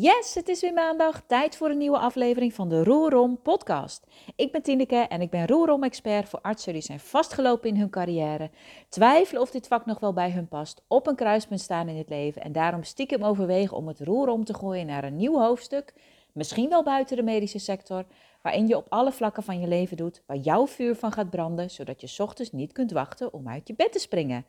Yes, het is weer maandag. Tijd voor een nieuwe aflevering van de Roerom podcast. Ik ben Tineke en ik ben Roerom-expert voor artsen die zijn vastgelopen in hun carrière, twijfelen of dit vak nog wel bij hun past, op een kruispunt staan in het leven en daarom stiekem overwegen om het roer om te gooien naar een nieuw hoofdstuk, misschien wel buiten de medische sector, waarin je op alle vlakken van je leven doet, waar jouw vuur van gaat branden, zodat je ochtends niet kunt wachten om uit je bed te springen.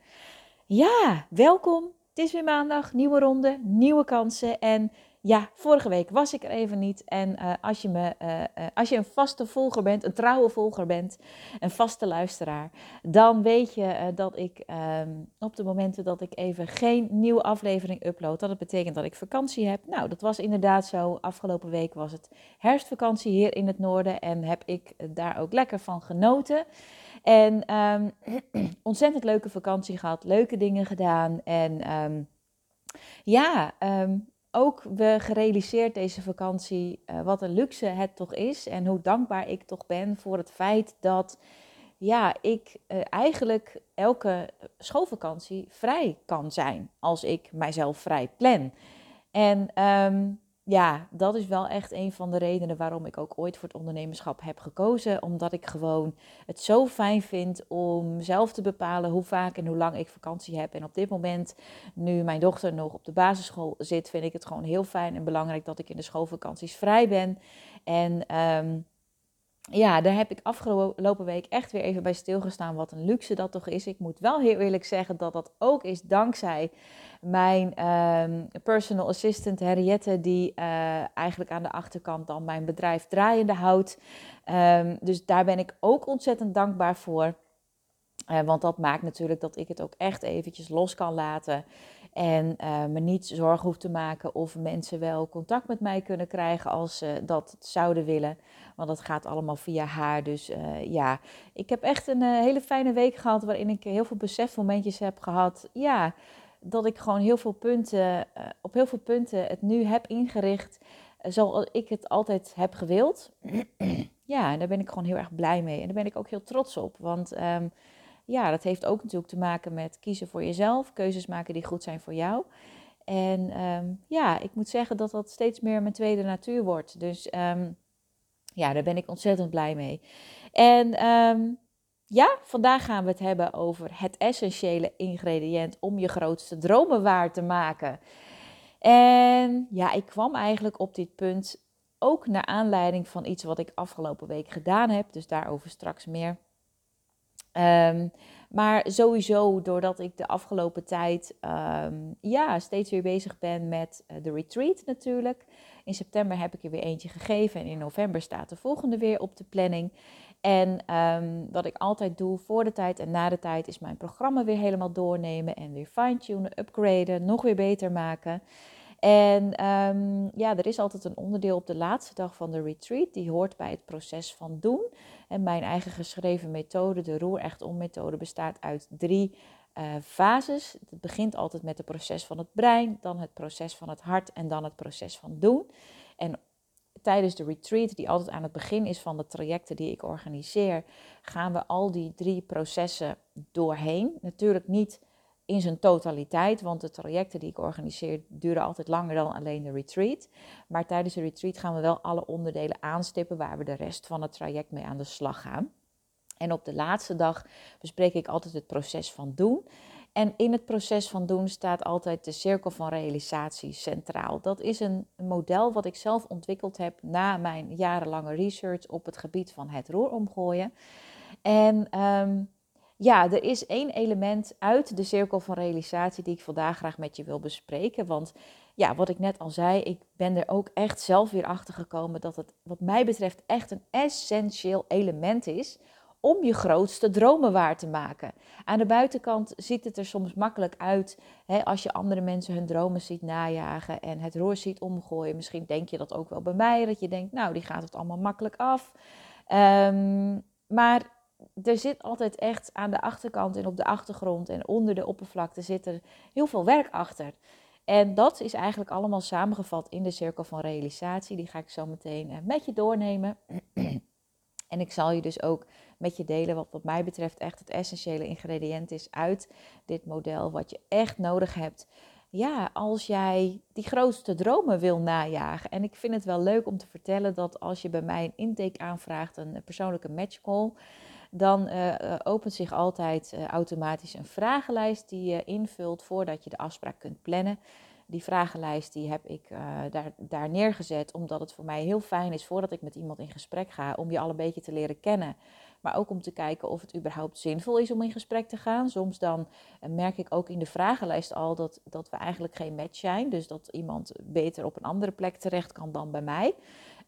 Ja, welkom. Het is weer maandag, nieuwe ronde, nieuwe kansen en ja, vorige week was ik er even niet. En uh, als, je me, uh, uh, als je een vaste volger bent, een trouwe volger bent, een vaste luisteraar, dan weet je dat ik um, op de momenten dat ik even geen nieuwe aflevering upload, dat het betekent dat ik vakantie heb. Nou, dat was inderdaad zo. Afgelopen week was het herfstvakantie hier in het noorden en heb ik daar ook lekker van genoten. En um, ontzettend leuke vakantie gehad, leuke dingen gedaan en um, ja, ook we gerealiseerd deze vakantie uh, wat een luxe het toch is en hoe dankbaar ik toch ben voor het feit dat ja, ik uh, eigenlijk elke schoolvakantie vrij kan zijn als ik mijzelf vrij plan. En um, ja, dat is wel echt een van de redenen waarom ik ook ooit voor het ondernemerschap heb gekozen. Omdat ik gewoon het zo fijn vind om zelf te bepalen hoe vaak en hoe lang ik vakantie heb. En op dit moment, nu mijn dochter nog op de basisschool zit, vind ik het gewoon heel fijn en belangrijk dat ik in de schoolvakanties vrij ben. En um, ja, daar heb ik afgelopen week echt weer even bij stilgestaan. Wat een luxe dat toch is. Ik moet wel heel eerlijk zeggen dat dat ook is dankzij mijn um, personal assistant Henriette, die uh, eigenlijk aan de achterkant dan mijn bedrijf draaiende houdt. Um, dus daar ben ik ook ontzettend dankbaar voor. Uh, want dat maakt natuurlijk dat ik het ook echt eventjes los kan laten. En uh, me niet zorgen hoef te maken of mensen wel contact met mij kunnen krijgen als ze dat zouden willen. Want dat gaat allemaal via haar. Dus uh, ja, ik heb echt een uh, hele fijne week gehad waarin ik heel veel besefmomentjes heb gehad. Ja, dat ik gewoon heel veel punten, op heel veel punten het nu heb ingericht zoals ik het altijd heb gewild. ja, en daar ben ik gewoon heel erg blij mee. En daar ben ik ook heel trots op. Want um, ja, dat heeft ook natuurlijk te maken met kiezen voor jezelf, keuzes maken die goed zijn voor jou. En um, ja, ik moet zeggen dat dat steeds meer mijn tweede natuur wordt. Dus um, ja, daar ben ik ontzettend blij mee. En um, ja, vandaag gaan we het hebben over het essentiële ingrediënt om je grootste dromen waar te maken. En ja, ik kwam eigenlijk op dit punt ook naar aanleiding van iets wat ik afgelopen week gedaan heb. Dus daarover straks meer. Um, maar sowieso, doordat ik de afgelopen tijd um, ja, steeds weer bezig ben met uh, de retreat natuurlijk. In september heb ik er weer eentje gegeven en in november staat de volgende weer op de planning. En um, wat ik altijd doe voor de tijd en na de tijd is mijn programma weer helemaal doornemen en weer fine-tunen, upgraden, nog weer beter maken. En um, ja, er is altijd een onderdeel op de laatste dag van de retreat, die hoort bij het proces van doen. En mijn eigen geschreven methode, de Roer Echt Om methode, bestaat uit drie uh, fases. Het begint altijd met het proces van het brein, dan het proces van het hart en dan het proces van doen. En tijdens de retreat, die altijd aan het begin is van de trajecten die ik organiseer, gaan we al die drie processen doorheen. Natuurlijk niet in zijn totaliteit. Want de trajecten die ik organiseer duren altijd langer dan alleen de retreat. Maar tijdens de retreat gaan we wel alle onderdelen aanstippen waar we de rest van het traject mee aan de slag gaan. En op de laatste dag bespreek ik altijd het proces van doen. En in het proces van doen staat altijd de cirkel van realisatie centraal. Dat is een model wat ik zelf ontwikkeld heb na mijn jarenlange research op het gebied van het roer omgooien. En um, ja, er is één element uit de cirkel van realisatie die ik vandaag graag met je wil bespreken. Want ja, wat ik net al zei, ik ben er ook echt zelf weer achter gekomen dat het, wat mij betreft, echt een essentieel element is om je grootste dromen waar te maken. Aan de buitenkant ziet het er soms makkelijk uit hè, als je andere mensen hun dromen ziet najagen en het roer ziet omgooien. Misschien denk je dat ook wel bij mij, dat je denkt, nou, die gaat het allemaal makkelijk af. Um, maar er zit altijd echt aan de achterkant en op de achtergrond en onder de oppervlakte zit er heel veel werk achter. En dat is eigenlijk allemaal samengevat in de cirkel van realisatie. Die ga ik zo meteen eh, met je doornemen. En ik zal je dus ook met je delen wat wat mij betreft echt het essentiële ingrediënt is uit dit model. Wat je echt nodig hebt ja, als jij die grootste dromen wil najagen. En ik vind het wel leuk om te vertellen dat als je bij mij een intake aanvraagt, een persoonlijke matchcall, dan uh, opent zich altijd uh, automatisch een vragenlijst die je invult voordat je de afspraak kunt plannen. Die vragenlijst die heb ik daar, daar neergezet omdat het voor mij heel fijn is voordat ik met iemand in gesprek ga om je al een beetje te leren kennen. Maar ook om te kijken of het überhaupt zinvol is om in gesprek te gaan. Soms dan merk ik ook in de vragenlijst al dat, dat we eigenlijk geen match zijn. Dus dat iemand beter op een andere plek terecht kan dan bij mij.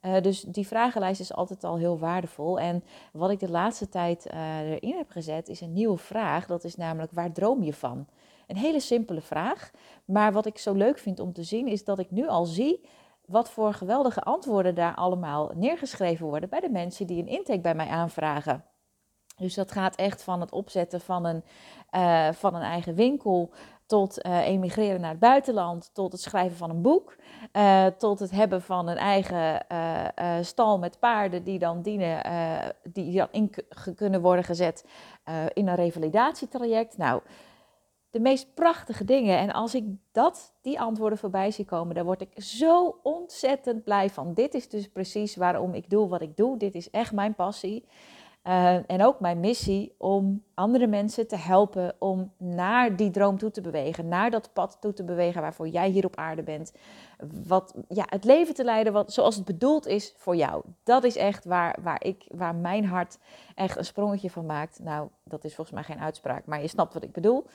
Uh, dus die vragenlijst is altijd al heel waardevol. En wat ik de laatste tijd uh, erin heb gezet, is een nieuwe vraag. Dat is namelijk: waar droom je van? Een hele simpele vraag. Maar wat ik zo leuk vind om te zien, is dat ik nu al zie wat voor geweldige antwoorden daar allemaal neergeschreven worden bij de mensen die een intake bij mij aanvragen. Dus dat gaat echt van het opzetten van een, uh, van een eigen winkel tot uh, emigreren naar het buitenland, tot het schrijven van een boek, uh, tot het hebben van een eigen stal met paarden die dan dienen, die dan in kunnen worden gezet in een revalidatietraject. Nou, de meest prachtige dingen. En als ik dat, die antwoorden voorbij zie komen, dan word ik zo ontzettend blij van. Dit is dus precies waarom ik doe wat ik doe. Dit is echt mijn passie. Uh, en ook mijn missie om andere mensen te helpen om naar die droom toe te bewegen, naar dat pad toe te bewegen waarvoor jij hier op aarde bent. Wat, ja, het leven te leiden wat, zoals het bedoeld is voor jou. Dat is echt waar, waar, ik, waar mijn hart echt een sprongetje van maakt. Nou, dat is volgens mij geen uitspraak, maar je snapt wat ik bedoel.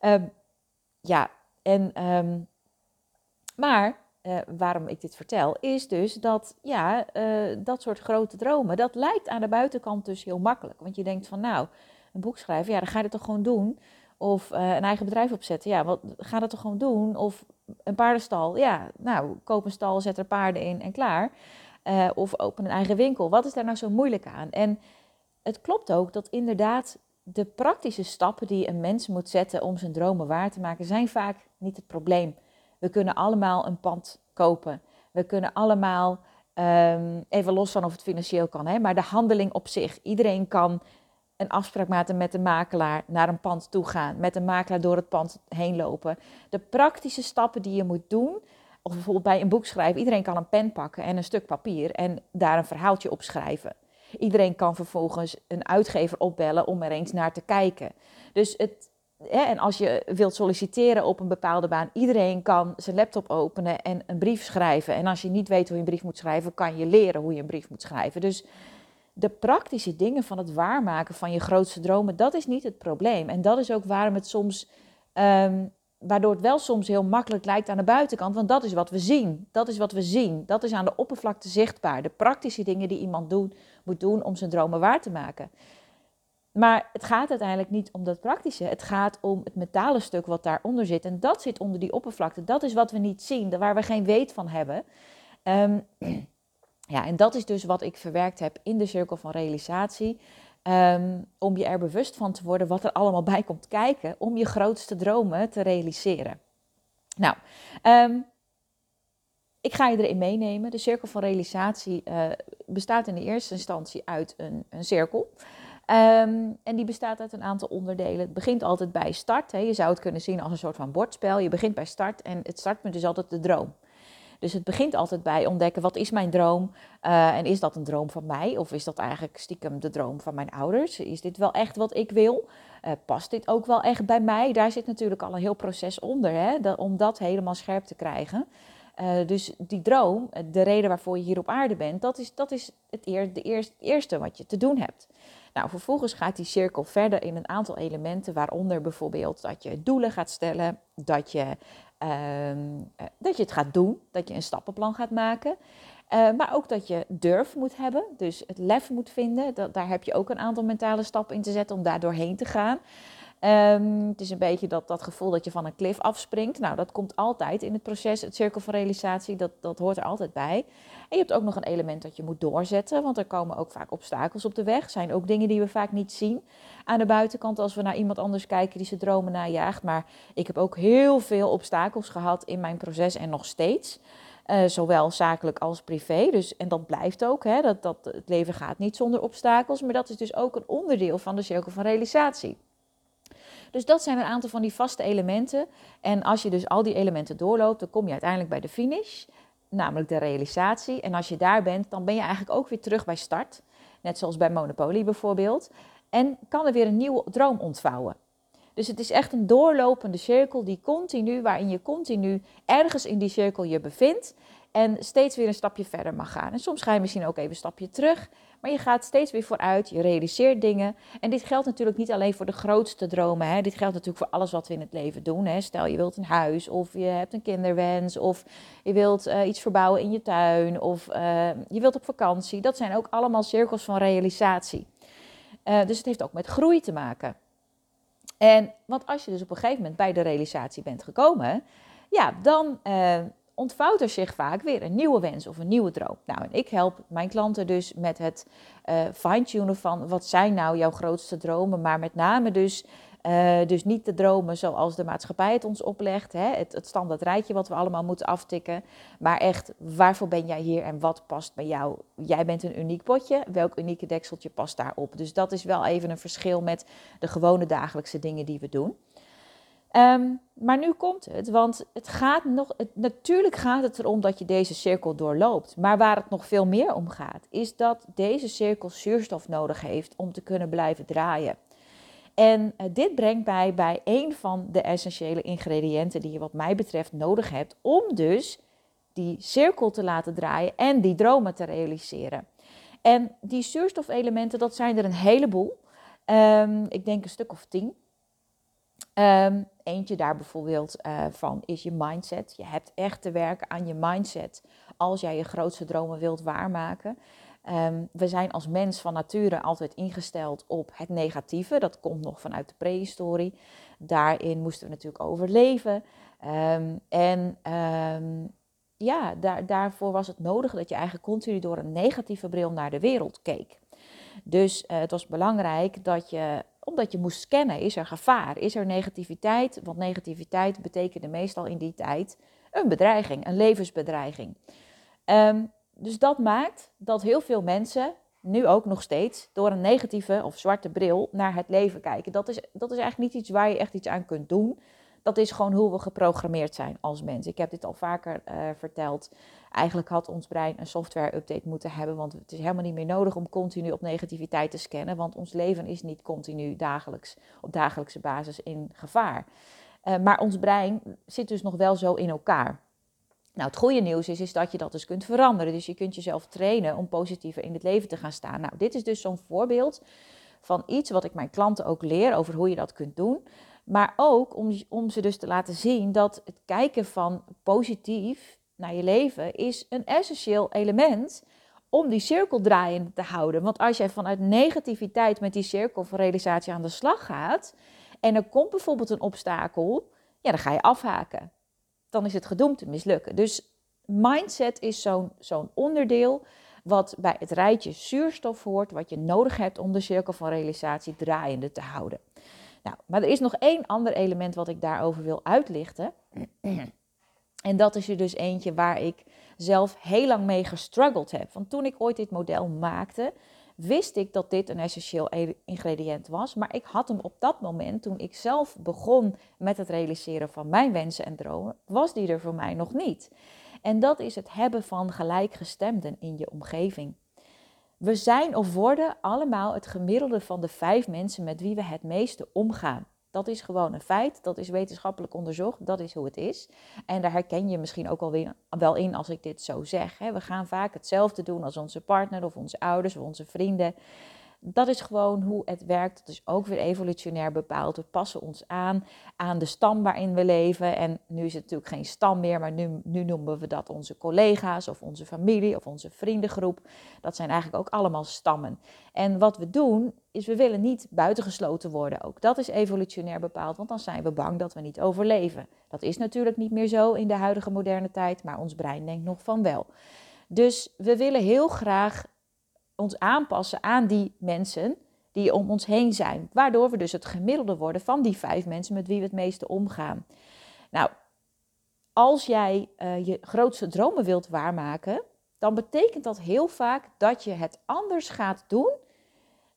Um, ja, en, um, maar uh, waarom ik dit vertel, is dus dat ja, uh, dat soort grote dromen, dat lijkt aan de buitenkant dus heel makkelijk. Want je denkt van nou, een boek schrijven, ja, dan ga je dat toch gewoon doen. Of uh, een eigen bedrijf opzetten, ja, wat, ga dat toch gewoon doen. Of een paardenstal, ja, nou, koop een stal, zet er paarden in en klaar. of open een eigen winkel. Wat is daar nou zo moeilijk aan? En het klopt ook dat inderdaad de praktische stappen die een mens moet zetten om zijn dromen waar te maken, zijn vaak niet het probleem. We kunnen allemaal een pand kopen. We kunnen allemaal, um, even los van of het financieel kan, hè, maar de handeling op zich. Iedereen kan een afspraak maken met een makelaar, naar een pand toe gaan, met een makelaar door het pand heen lopen. De praktische stappen die je moet doen, of bijvoorbeeld bij een boek schrijven, iedereen kan een pen pakken en een stuk papier en daar een verhaaltje op schrijven. Iedereen kan vervolgens een uitgever opbellen om er eens naar te kijken. Dus het, en als je wilt solliciteren op een bepaalde baan, iedereen kan zijn laptop openen en een brief schrijven. En als je niet weet hoe je een brief moet schrijven, kan je leren hoe je een brief moet schrijven. Dus de praktische dingen van het waarmaken van je grootste dromen, dat is niet het probleem. En dat is ook waarom het soms, um, waardoor het wel soms heel makkelijk lijkt aan de buitenkant, want dat is wat we zien. Dat is wat we zien. Dat is aan de oppervlakte zichtbaar. De praktische dingen die iemand moet doen om zijn dromen waar te maken. Maar het gaat uiteindelijk niet om dat praktische. Het gaat om het metalen stuk wat daaronder zit. En dat zit onder die oppervlakte. Dat is wat we niet zien, waar we geen weet van hebben. Um, ja, en dat is dus wat ik verwerkt heb in de cirkel van realisatie. Um, om je er bewust van te worden wat er allemaal bij komt kijken. Om je grootste dromen te realiseren. Nou, um, ik ga je erin meenemen. De cirkel van realisatie uh, bestaat in de eerste instantie uit een, een cirkel. Um, en die bestaat uit een aantal onderdelen. Het begint altijd bij start. Hè. Je zou het kunnen zien als een soort van bordspel. Je begint bij start en het startpunt is altijd de droom. Dus het begint altijd bij ontdekken wat is mijn droom uh, en is dat een droom van mij of is dat eigenlijk stiekem de droom van mijn ouders? Is dit wel echt wat ik wil? Uh, past dit ook wel echt bij mij? Daar zit natuurlijk al een heel proces onder hè, om dat helemaal scherp te krijgen. Uh, dus die droom, de reden waarvoor je hier op aarde bent, dat is, dat is het de eerste, eerste wat je te doen hebt. Nou, vervolgens gaat die cirkel verder in een aantal elementen, waaronder bijvoorbeeld dat je doelen gaat stellen, dat je, uh, dat je het gaat doen, dat je een stappenplan gaat maken. Uh, maar ook dat je durf moet hebben, dus het lef moet vinden. Dat, daar heb je ook een aantal mentale stappen in te zetten om daar doorheen te gaan. Um, het is een beetje dat, dat gevoel dat je van een klif afspringt. Nou, dat komt altijd in het proces, het cirkel van realisatie, dat, dat hoort er altijd bij. En je hebt ook nog een element dat je moet doorzetten, want er komen ook vaak obstakels op de weg. zijn ook dingen die we vaak niet zien aan de buitenkant als we naar iemand anders kijken die zijn dromen najaagt. Maar ik heb ook heel veel obstakels gehad in mijn proces en nog steeds. Uh, zowel zakelijk als privé. Dus, en dat blijft ook. Hè, dat, dat, het leven gaat niet zonder obstakels. Maar dat is dus ook een onderdeel van de cirkel van realisatie. Dus dat zijn een aantal van die vaste elementen. En als je dus al die elementen doorloopt, dan kom je uiteindelijk bij de finish, namelijk de realisatie. En als je daar bent, dan ben je eigenlijk ook weer terug bij start. Net zoals bij Monopoly bijvoorbeeld. En kan er weer een nieuwe droom ontvouwen. Dus het is echt een doorlopende cirkel die continu, waarin je continu ergens in die cirkel je bevindt en steeds weer een stapje verder mag gaan. En soms ga je misschien ook even een stapje terug, maar je gaat steeds weer vooruit, je realiseert dingen. En dit geldt natuurlijk niet alleen voor de grootste dromen. Hè. Dit geldt natuurlijk voor alles wat we in het leven doen. Hè. Stel je wilt een huis, of je hebt een kinderwens, of je wilt uh, iets verbouwen in je tuin, of uh, je wilt op vakantie. Dat zijn ook allemaal cirkels van realisatie. Uh, dus het heeft ook met groei te maken. En want als je dus op een gegeven moment bij de realisatie bent gekomen, ja, dan ontvouwt er zich vaak weer een nieuwe wens of een nieuwe droom. Nou, en ik help mijn klanten dus met het uh, fine-tunen van wat zijn nou jouw grootste dromen, maar met name dus uh, dus niet de dromen zoals de maatschappij het ons oplegt, hè? Het, het standaard rijtje wat we allemaal moeten aftikken, maar echt waarvoor ben jij hier en wat past bij jou? Jij bent een uniek potje, welk unieke dekseltje past daarop? Dus dat is wel even een verschil met de gewone dagelijkse dingen die we doen. Um, maar nu komt het, want het gaat nog, natuurlijk gaat het erom dat je deze cirkel doorloopt. Maar waar het nog veel meer om gaat, is dat deze cirkel zuurstof nodig heeft om te kunnen blijven draaien. En uh, dit brengt mij bij een van de essentiële ingrediënten die je wat mij betreft nodig hebt om dus die cirkel te laten draaien en die dromen te realiseren. En die zuurstofelementen, dat zijn er een heleboel. Um, ik denk een stuk of tien. Um, eentje daar bijvoorbeeld uh, van is je mindset. Je hebt echt te werken aan je mindset als jij je grootste dromen wilt waarmaken. Um, we zijn als mens van nature altijd ingesteld op het negatieve. Dat komt nog vanuit de prehistorie. Daarin moesten we natuurlijk overleven. Um, en ja, daar, daarvoor was het nodig dat je eigenlijk continu door een negatieve bril naar de wereld keek. Dus uh, het was belangrijk dat je, omdat je moest scannen, is er gevaar, is er negativiteit? Want negativiteit betekende meestal in die tijd een bedreiging, een levensbedreiging. Um, dus dat maakt dat heel veel mensen, nu ook nog steeds, door een negatieve of zwarte bril naar het leven kijken. Dat is, dat is eigenlijk niet iets waar je echt iets aan kunt doen. Dat is gewoon hoe we geprogrammeerd zijn als mens. Ik heb dit al vaker uh, verteld. Eigenlijk had ons brein een software-update moeten hebben, want het is helemaal niet meer nodig om continu op negativiteit te scannen, want ons leven is niet continu dagelijks, op dagelijkse basis in gevaar. Uh, maar ons brein zit dus nog wel zo in elkaar. Nou, het goede nieuws is, is dat je dat dus kunt veranderen. Dus je kunt jezelf trainen om positiever in het leven te gaan staan. Nou, dit is dus zo'n voorbeeld van iets wat ik mijn klanten ook leer over hoe je dat kunt doen. Maar ook om, om ze dus te laten zien dat het kijken van positief naar je leven is een essentieel element om die cirkel draaiende te houden. Want als jij vanuit negativiteit met die cirkel van realisatie aan de slag gaat en er komt bijvoorbeeld een obstakel, ja, dan ga je afhaken dan is het gedoemd te mislukken. Dus mindset is zo'n zo'n onderdeel wat bij het rijtje zuurstof hoort, wat je nodig hebt om de cirkel van realisatie draaiende te houden. Nou, maar er is nog één ander element wat ik daarover wil uitlichten. En dat is er dus eentje waar ik zelf heel lang mee gestruggeld heb. Want toen ik ooit dit model maakte, wist ik dat dit een essentieel e- ingrediënt was. Maar ik had hem op dat moment, toen ik zelf begon met het realiseren van mijn wensen en dromen, was die er voor mij nog niet. En dat is het hebben van gelijkgestemden in je omgeving. We zijn of worden allemaal het gemiddelde van de vijf mensen met wie we het meeste omgaan. Dat is gewoon een feit, dat is wetenschappelijk onderzocht, dat is hoe het is. En daar herken je misschien ook alweer, wel in als ik dit zo zeg. We gaan vaak hetzelfde doen als onze partner of onze ouders of onze vrienden dat is gewoon hoe het werkt. Het is ook weer evolutionair bepaald. We passen ons aan aan de stam waarin we leven. En nu is het natuurlijk geen stam meer, maar nu, nu noemen we dat onze collega's of onze familie of onze vriendengroep. Dat zijn eigenlijk ook allemaal stammen. En wat we doen, is we willen niet buitengesloten worden ook. Dat is evolutionair bepaald, want dan zijn we bang dat we niet overleven. Dat is natuurlijk niet meer zo in de huidige moderne tijd, maar ons brein denkt nog van wel. Dus we willen heel graag ons aanpassen aan die mensen die om ons heen zijn. Waardoor we dus het gemiddelde worden van die vijf mensen met wie we het meeste omgaan. Nou, als jij uh, je grootste dromen wilt waarmaken, dan betekent dat heel vaak dat je het anders gaat doen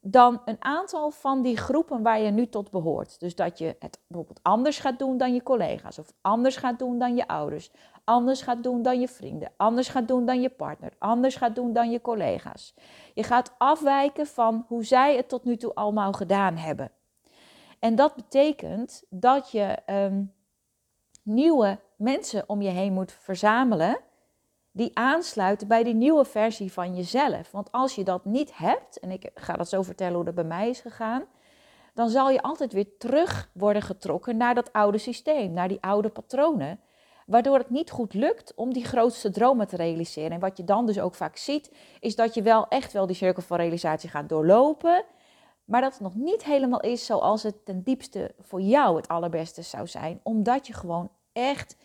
dan een aantal van die groepen waar je nu tot behoort. Dus dat je het bijvoorbeeld anders gaat doen dan je collega's, of anders gaat doen dan je ouders, anders gaat doen dan je vrienden, anders gaat doen dan je partner, anders gaat doen dan je collega's. Je gaat afwijken van hoe zij het tot nu toe allemaal gedaan hebben. En dat betekent dat je um, nieuwe mensen om je heen moet verzamelen die aansluiten bij die nieuwe versie van jezelf. Want als je dat niet hebt, en ik ga dat zo vertellen hoe dat bij mij is gegaan, dan zal je altijd weer terug worden getrokken naar dat oude systeem, naar die oude patronen. Waardoor het niet goed lukt om die grootste dromen te realiseren. En wat je dan dus ook vaak ziet, is dat je wel echt wel die cirkel van realisatie gaat doorlopen. Maar dat het nog niet helemaal is zoals het ten diepste voor jou het allerbeste zou zijn. Omdat je gewoon echt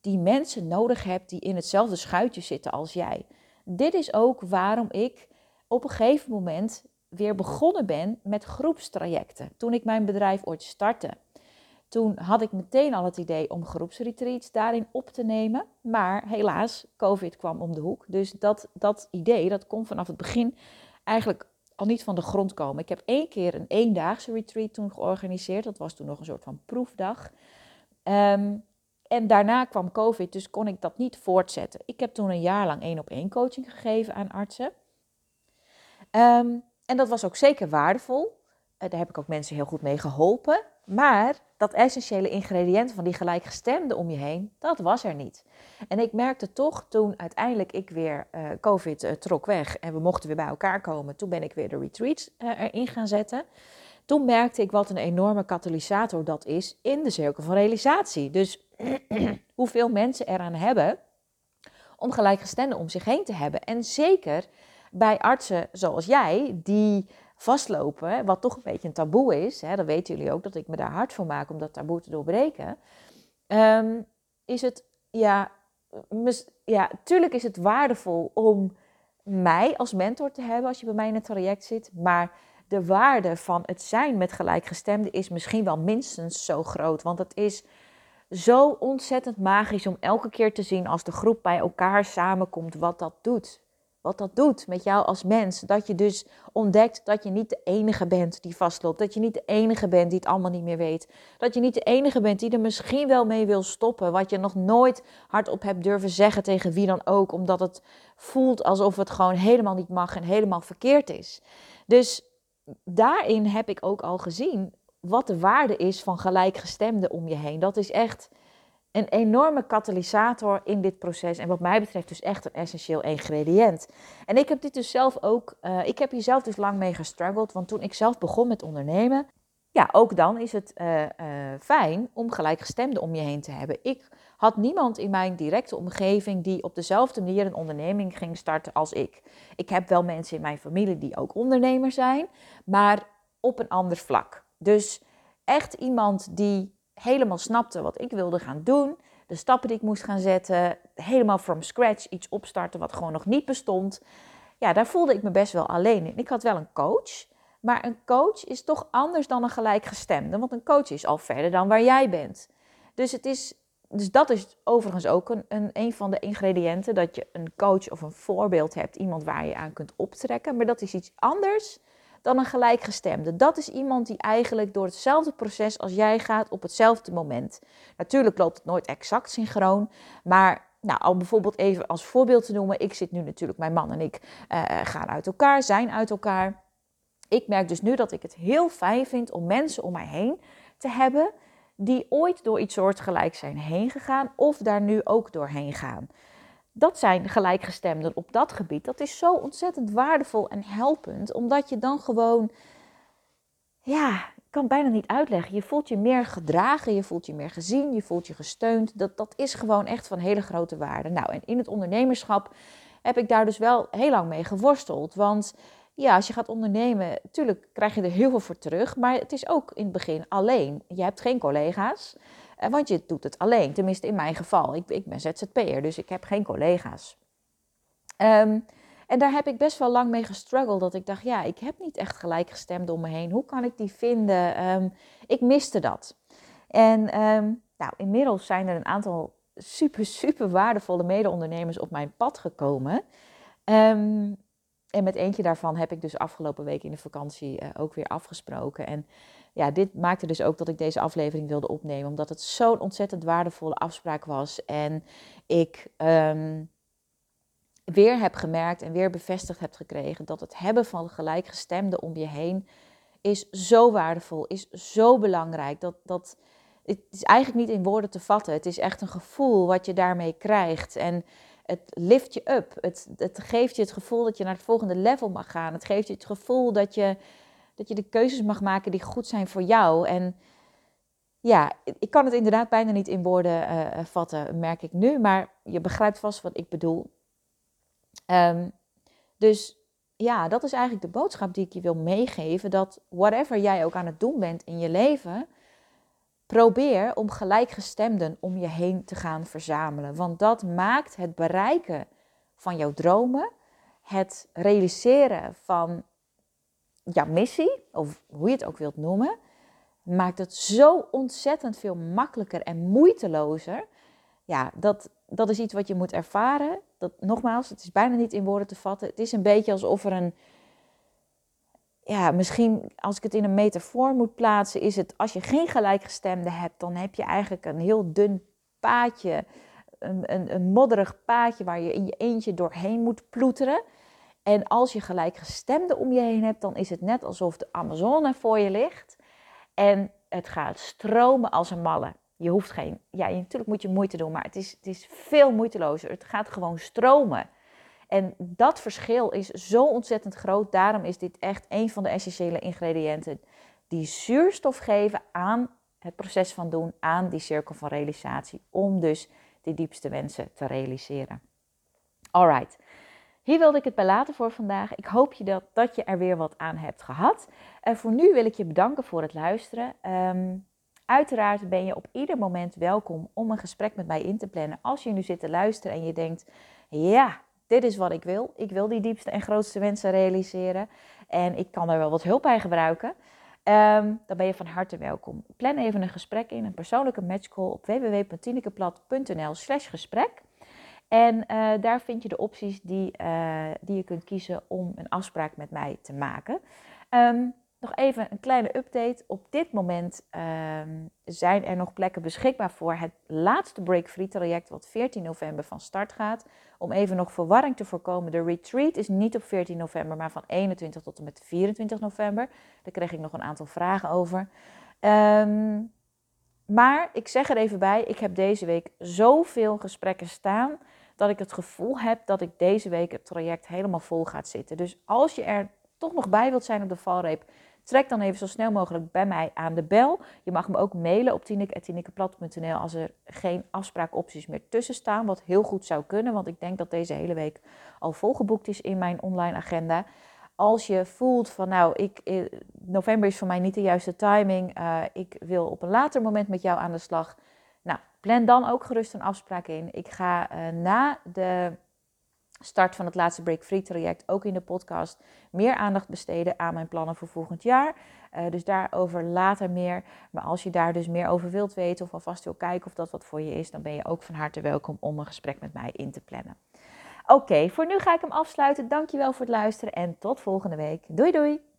die mensen nodig hebt die in hetzelfde schuitje zitten als jij. Dit is ook waarom ik op een gegeven moment weer begonnen ben met groepstrajecten. Toen ik mijn bedrijf ooit startte, toen had ik meteen al het idee om groepsretreats daarin op te nemen. Maar helaas, COVID kwam om de hoek. Dus dat, dat idee, dat kon vanaf het begin eigenlijk al niet van de grond komen. Ik heb één keer een eendaagse retreat toen georganiseerd. Dat was toen nog een soort van proefdag. Um, en daarna kwam COVID, dus kon ik dat niet voortzetten. Ik heb toen een jaar lang één op één coaching gegeven aan artsen. Ehm, en dat was ook zeker waardevol. Uh, daar heb ik ook mensen heel goed mee geholpen. Maar dat essentiële ingrediënt van die gelijkgestemde om je heen, dat was er niet. En ik merkte toch toen uiteindelijk ik weer uh, COVID uh, trok weg en we mochten weer bij elkaar komen. Toen ben ik weer de retreats erin gaan zetten. Toen merkte ik wat een enorme katalysator dat is in de cirkel van realisatie. Dus hoeveel mensen eraan hebben om gelijkgestemden om zich heen te hebben. En zeker bij artsen zoals jij, die vastlopen, wat toch een beetje een taboe is, hè, dan weten jullie ook dat ik me daar hard voor maak om dat taboe te doorbreken, ehm, is het, ja, ja, tuurlijk is het waardevol om mij als mentor te hebben als je bij mij in het traject zit, maar de waarde van het zijn met gelijkgestemden is misschien wel minstens zo groot, want het is zo ontzettend magisch om elke keer te zien als de groep bij elkaar samenkomt wat dat doet. Wat dat doet met jou als mens. Dat je dus ontdekt dat je niet de enige bent die vastloopt. Dat je niet de enige bent die het allemaal niet meer weet. Dat je niet de enige bent die er misschien wel mee wil stoppen. Wat je nog nooit hardop hebt durven zeggen tegen wie dan ook. Omdat het voelt alsof het gewoon helemaal niet mag en helemaal verkeerd is. Dus daarin heb ik ook al gezien wat de waarde is van gelijkgestemden om je heen. Dat is echt een enorme katalysator in dit proces. En wat mij betreft dus echt een essentieel ingrediënt. En ik heb dit dus zelf ook, uh, ik heb hier zelf dus lang mee gestruggeld. Want toen ik zelf begon met ondernemen, ja, ook dan is het uh, uh, fijn om gelijkgestemden om je heen te hebben. Ik had niemand in mijn directe omgeving die op dezelfde manier een onderneming ging starten als ik. Ik heb wel mensen in mijn familie die ook ondernemer zijn, maar op een ander vlak. Dus echt iemand die helemaal snapte wat ik wilde gaan doen, de stappen die ik moest gaan zetten, helemaal from scratch iets opstarten wat gewoon nog niet bestond. Ja, daar voelde ik me best wel alleen in. Ik had wel een coach, maar een coach is toch anders dan een gelijkgestemde, want een coach is al verder dan waar jij bent. Dus, het is, dus dat is overigens ook een, een, een van de ingrediënten, dat je een coach of een voorbeeld hebt, iemand waar je aan kunt optrekken. Maar dat is iets anders dan een gelijkgestemde. Dat is iemand die eigenlijk door hetzelfde proces als jij gaat op hetzelfde moment. Natuurlijk loopt het nooit exact synchroon, maar nou, al bijvoorbeeld even als voorbeeld te noemen. Ik zit nu natuurlijk, mijn man en ik uh, gaan uit elkaar, zijn uit elkaar. Ik merk dus nu dat ik het heel fijn vind om mensen om mij heen te hebben die ooit door iets soortgelijks zijn heen gegaan of daar nu ook doorheen gaan dat zijn gelijkgestemden op dat gebied. Dat is zo ontzettend waardevol en helpend, omdat je dan gewoon, ja, ik kan bijna niet uitleggen. Je voelt je meer gedragen, je voelt je meer gezien, je voelt je gesteund. Dat, dat is gewoon echt van hele grote waarde. Nou, en in het ondernemerschap heb ik daar dus wel heel lang mee geworsteld. Want ja, als je gaat ondernemen, natuurlijk krijg je er heel veel voor terug. Maar het is ook in het begin alleen. Je hebt geen collega's. Eh, want je doet het alleen, tenminste in mijn geval. Ik, ik ben ZZP'er, dus ik heb geen collega's. Ehm, en daar heb ik best wel lang mee gestruggeld. Dat ik dacht, ja, ik heb niet echt gelijkgestemd om me heen. Hoe kan ik die vinden? Ehm, ik miste dat. En um, nou, inmiddels zijn er een aantal super, super waardevolle mede-ondernemers op mijn pad gekomen. en met eentje daarvan heb ik dus afgelopen week in de vakantie uh, ook weer afgesproken. En ja, dit maakte dus ook dat ik deze aflevering wilde opnemen, omdat het zo'n ontzettend waardevolle afspraak was. En ik um, weer heb gemerkt en weer bevestigd heb gekregen dat het hebben van gelijkgestemden om je heen is zo waardevol, is zo belangrijk. Dat, dat, het is eigenlijk niet in woorden te vatten. Het is echt een gevoel wat je daarmee krijgt. En het lift je up. Het, het geeft je het gevoel dat je naar het volgende level mag gaan. Het geeft je het gevoel dat je, dat je de keuzes mag maken die goed zijn voor jou. En ja, ik kan het inderdaad bijna niet in woorden uh, vatten, merk ik nu. Maar je begrijpt vast wat ik bedoel. Um, dus ja, dat is eigenlijk de boodschap die ik je wil meegeven. Dat whatever jij ook aan het doen bent in je leven, probeer om gelijkgestemden om je heen te gaan verzamelen. Want dat maakt het bereiken van jouw dromen, het realiseren van jouw missie, of hoe je het ook wilt noemen, maakt het zo ontzettend veel makkelijker en moeitelozer. Ja, dat, dat is iets wat je moet ervaren. Dat, nogmaals, het is bijna niet in woorden te vatten. Het is een beetje alsof er een. Ja, misschien als ik het in een metafoor moet plaatsen, is het als je geen gelijkgestemde hebt, dan heb je eigenlijk een heel dun paadje, een, een, een modderig paadje waar je in je eentje doorheen moet ploeteren. En als je gelijkgestemde om je heen hebt, dan is het net alsof de Amazone voor je ligt en het gaat stromen als een malle. Je hoeft geen, ja, natuurlijk moet je moeite doen, maar het is, het is veel moeitelozer. Het gaat gewoon stromen. En dat verschil is zo ontzettend groot. Daarom is dit echt een van de essentiële ingrediënten die zuurstof geven aan het proces van doen, aan die cirkel van realisatie, om dus die diepste wensen te realiseren. Alright, hier wilde ik het bij laten voor vandaag. Ik hoop je dat, dat je er weer wat aan hebt gehad. En voor nu wil ik je bedanken voor het luisteren. Um, Uiteraard ben je op ieder moment welkom om een gesprek met mij in te plannen. Als je nu zit te luisteren en je denkt: ja, dit is wat ik wil. Ik wil die diepste en grootste wensen realiseren. En ik kan er wel wat hulp bij gebruiken. Um, dan ben je van harte welkom. Plan even een gesprek in, een persoonlijke matchcall op www.tinekeplat.nl slash gesprek. En uh, daar vind je de opties die, uh, die je kunt kiezen om een afspraak met mij te maken. Um, nog even een kleine update. Op dit moment ehm, zijn er nog plekken beschikbaar voor het laatste Break Free traject, wat 14 november van start gaat. Om even nog verwarring te voorkomen, de retreat is niet op 14 november, maar van 21 tot en met 24 november. Daar kreeg ik nog een aantal vragen over. Um, maar ik zeg er even bij, ik heb deze week zoveel gesprekken staan dat ik het gevoel heb dat ik deze week het traject helemaal vol gaat zitten. Dus als je er toch nog bij wilt zijn op de valreep, Trek dan even zo snel mogelijk bij mij aan de bel. Je mag me ook mailen op tineke.tinekeplat.nl als er geen afspraakopties meer tussen staan. Wat heel goed zou kunnen, want ik denk dat deze hele week al volgeboekt is in mijn online agenda. Als je voelt van nou, ik, eh, november is voor mij niet de juiste timing. Uh, ik wil op een later moment met jou aan de slag. Plan dan ook gerust een afspraak in. Ik ga uh, na de start van het laatste Break Free traject ook in de podcast meer aandacht besteden aan mijn plannen voor volgend jaar. Uh, dus daarover later meer. Maar als je daar dus meer over wilt weten of alvast wil kijken of dat wat voor je is, dan ben je ook van harte welkom om een gesprek met mij in te plannen. Oké, voor nu ga ik hem afsluiten. Dankjewel voor het luisteren en tot volgende week. Doei doei!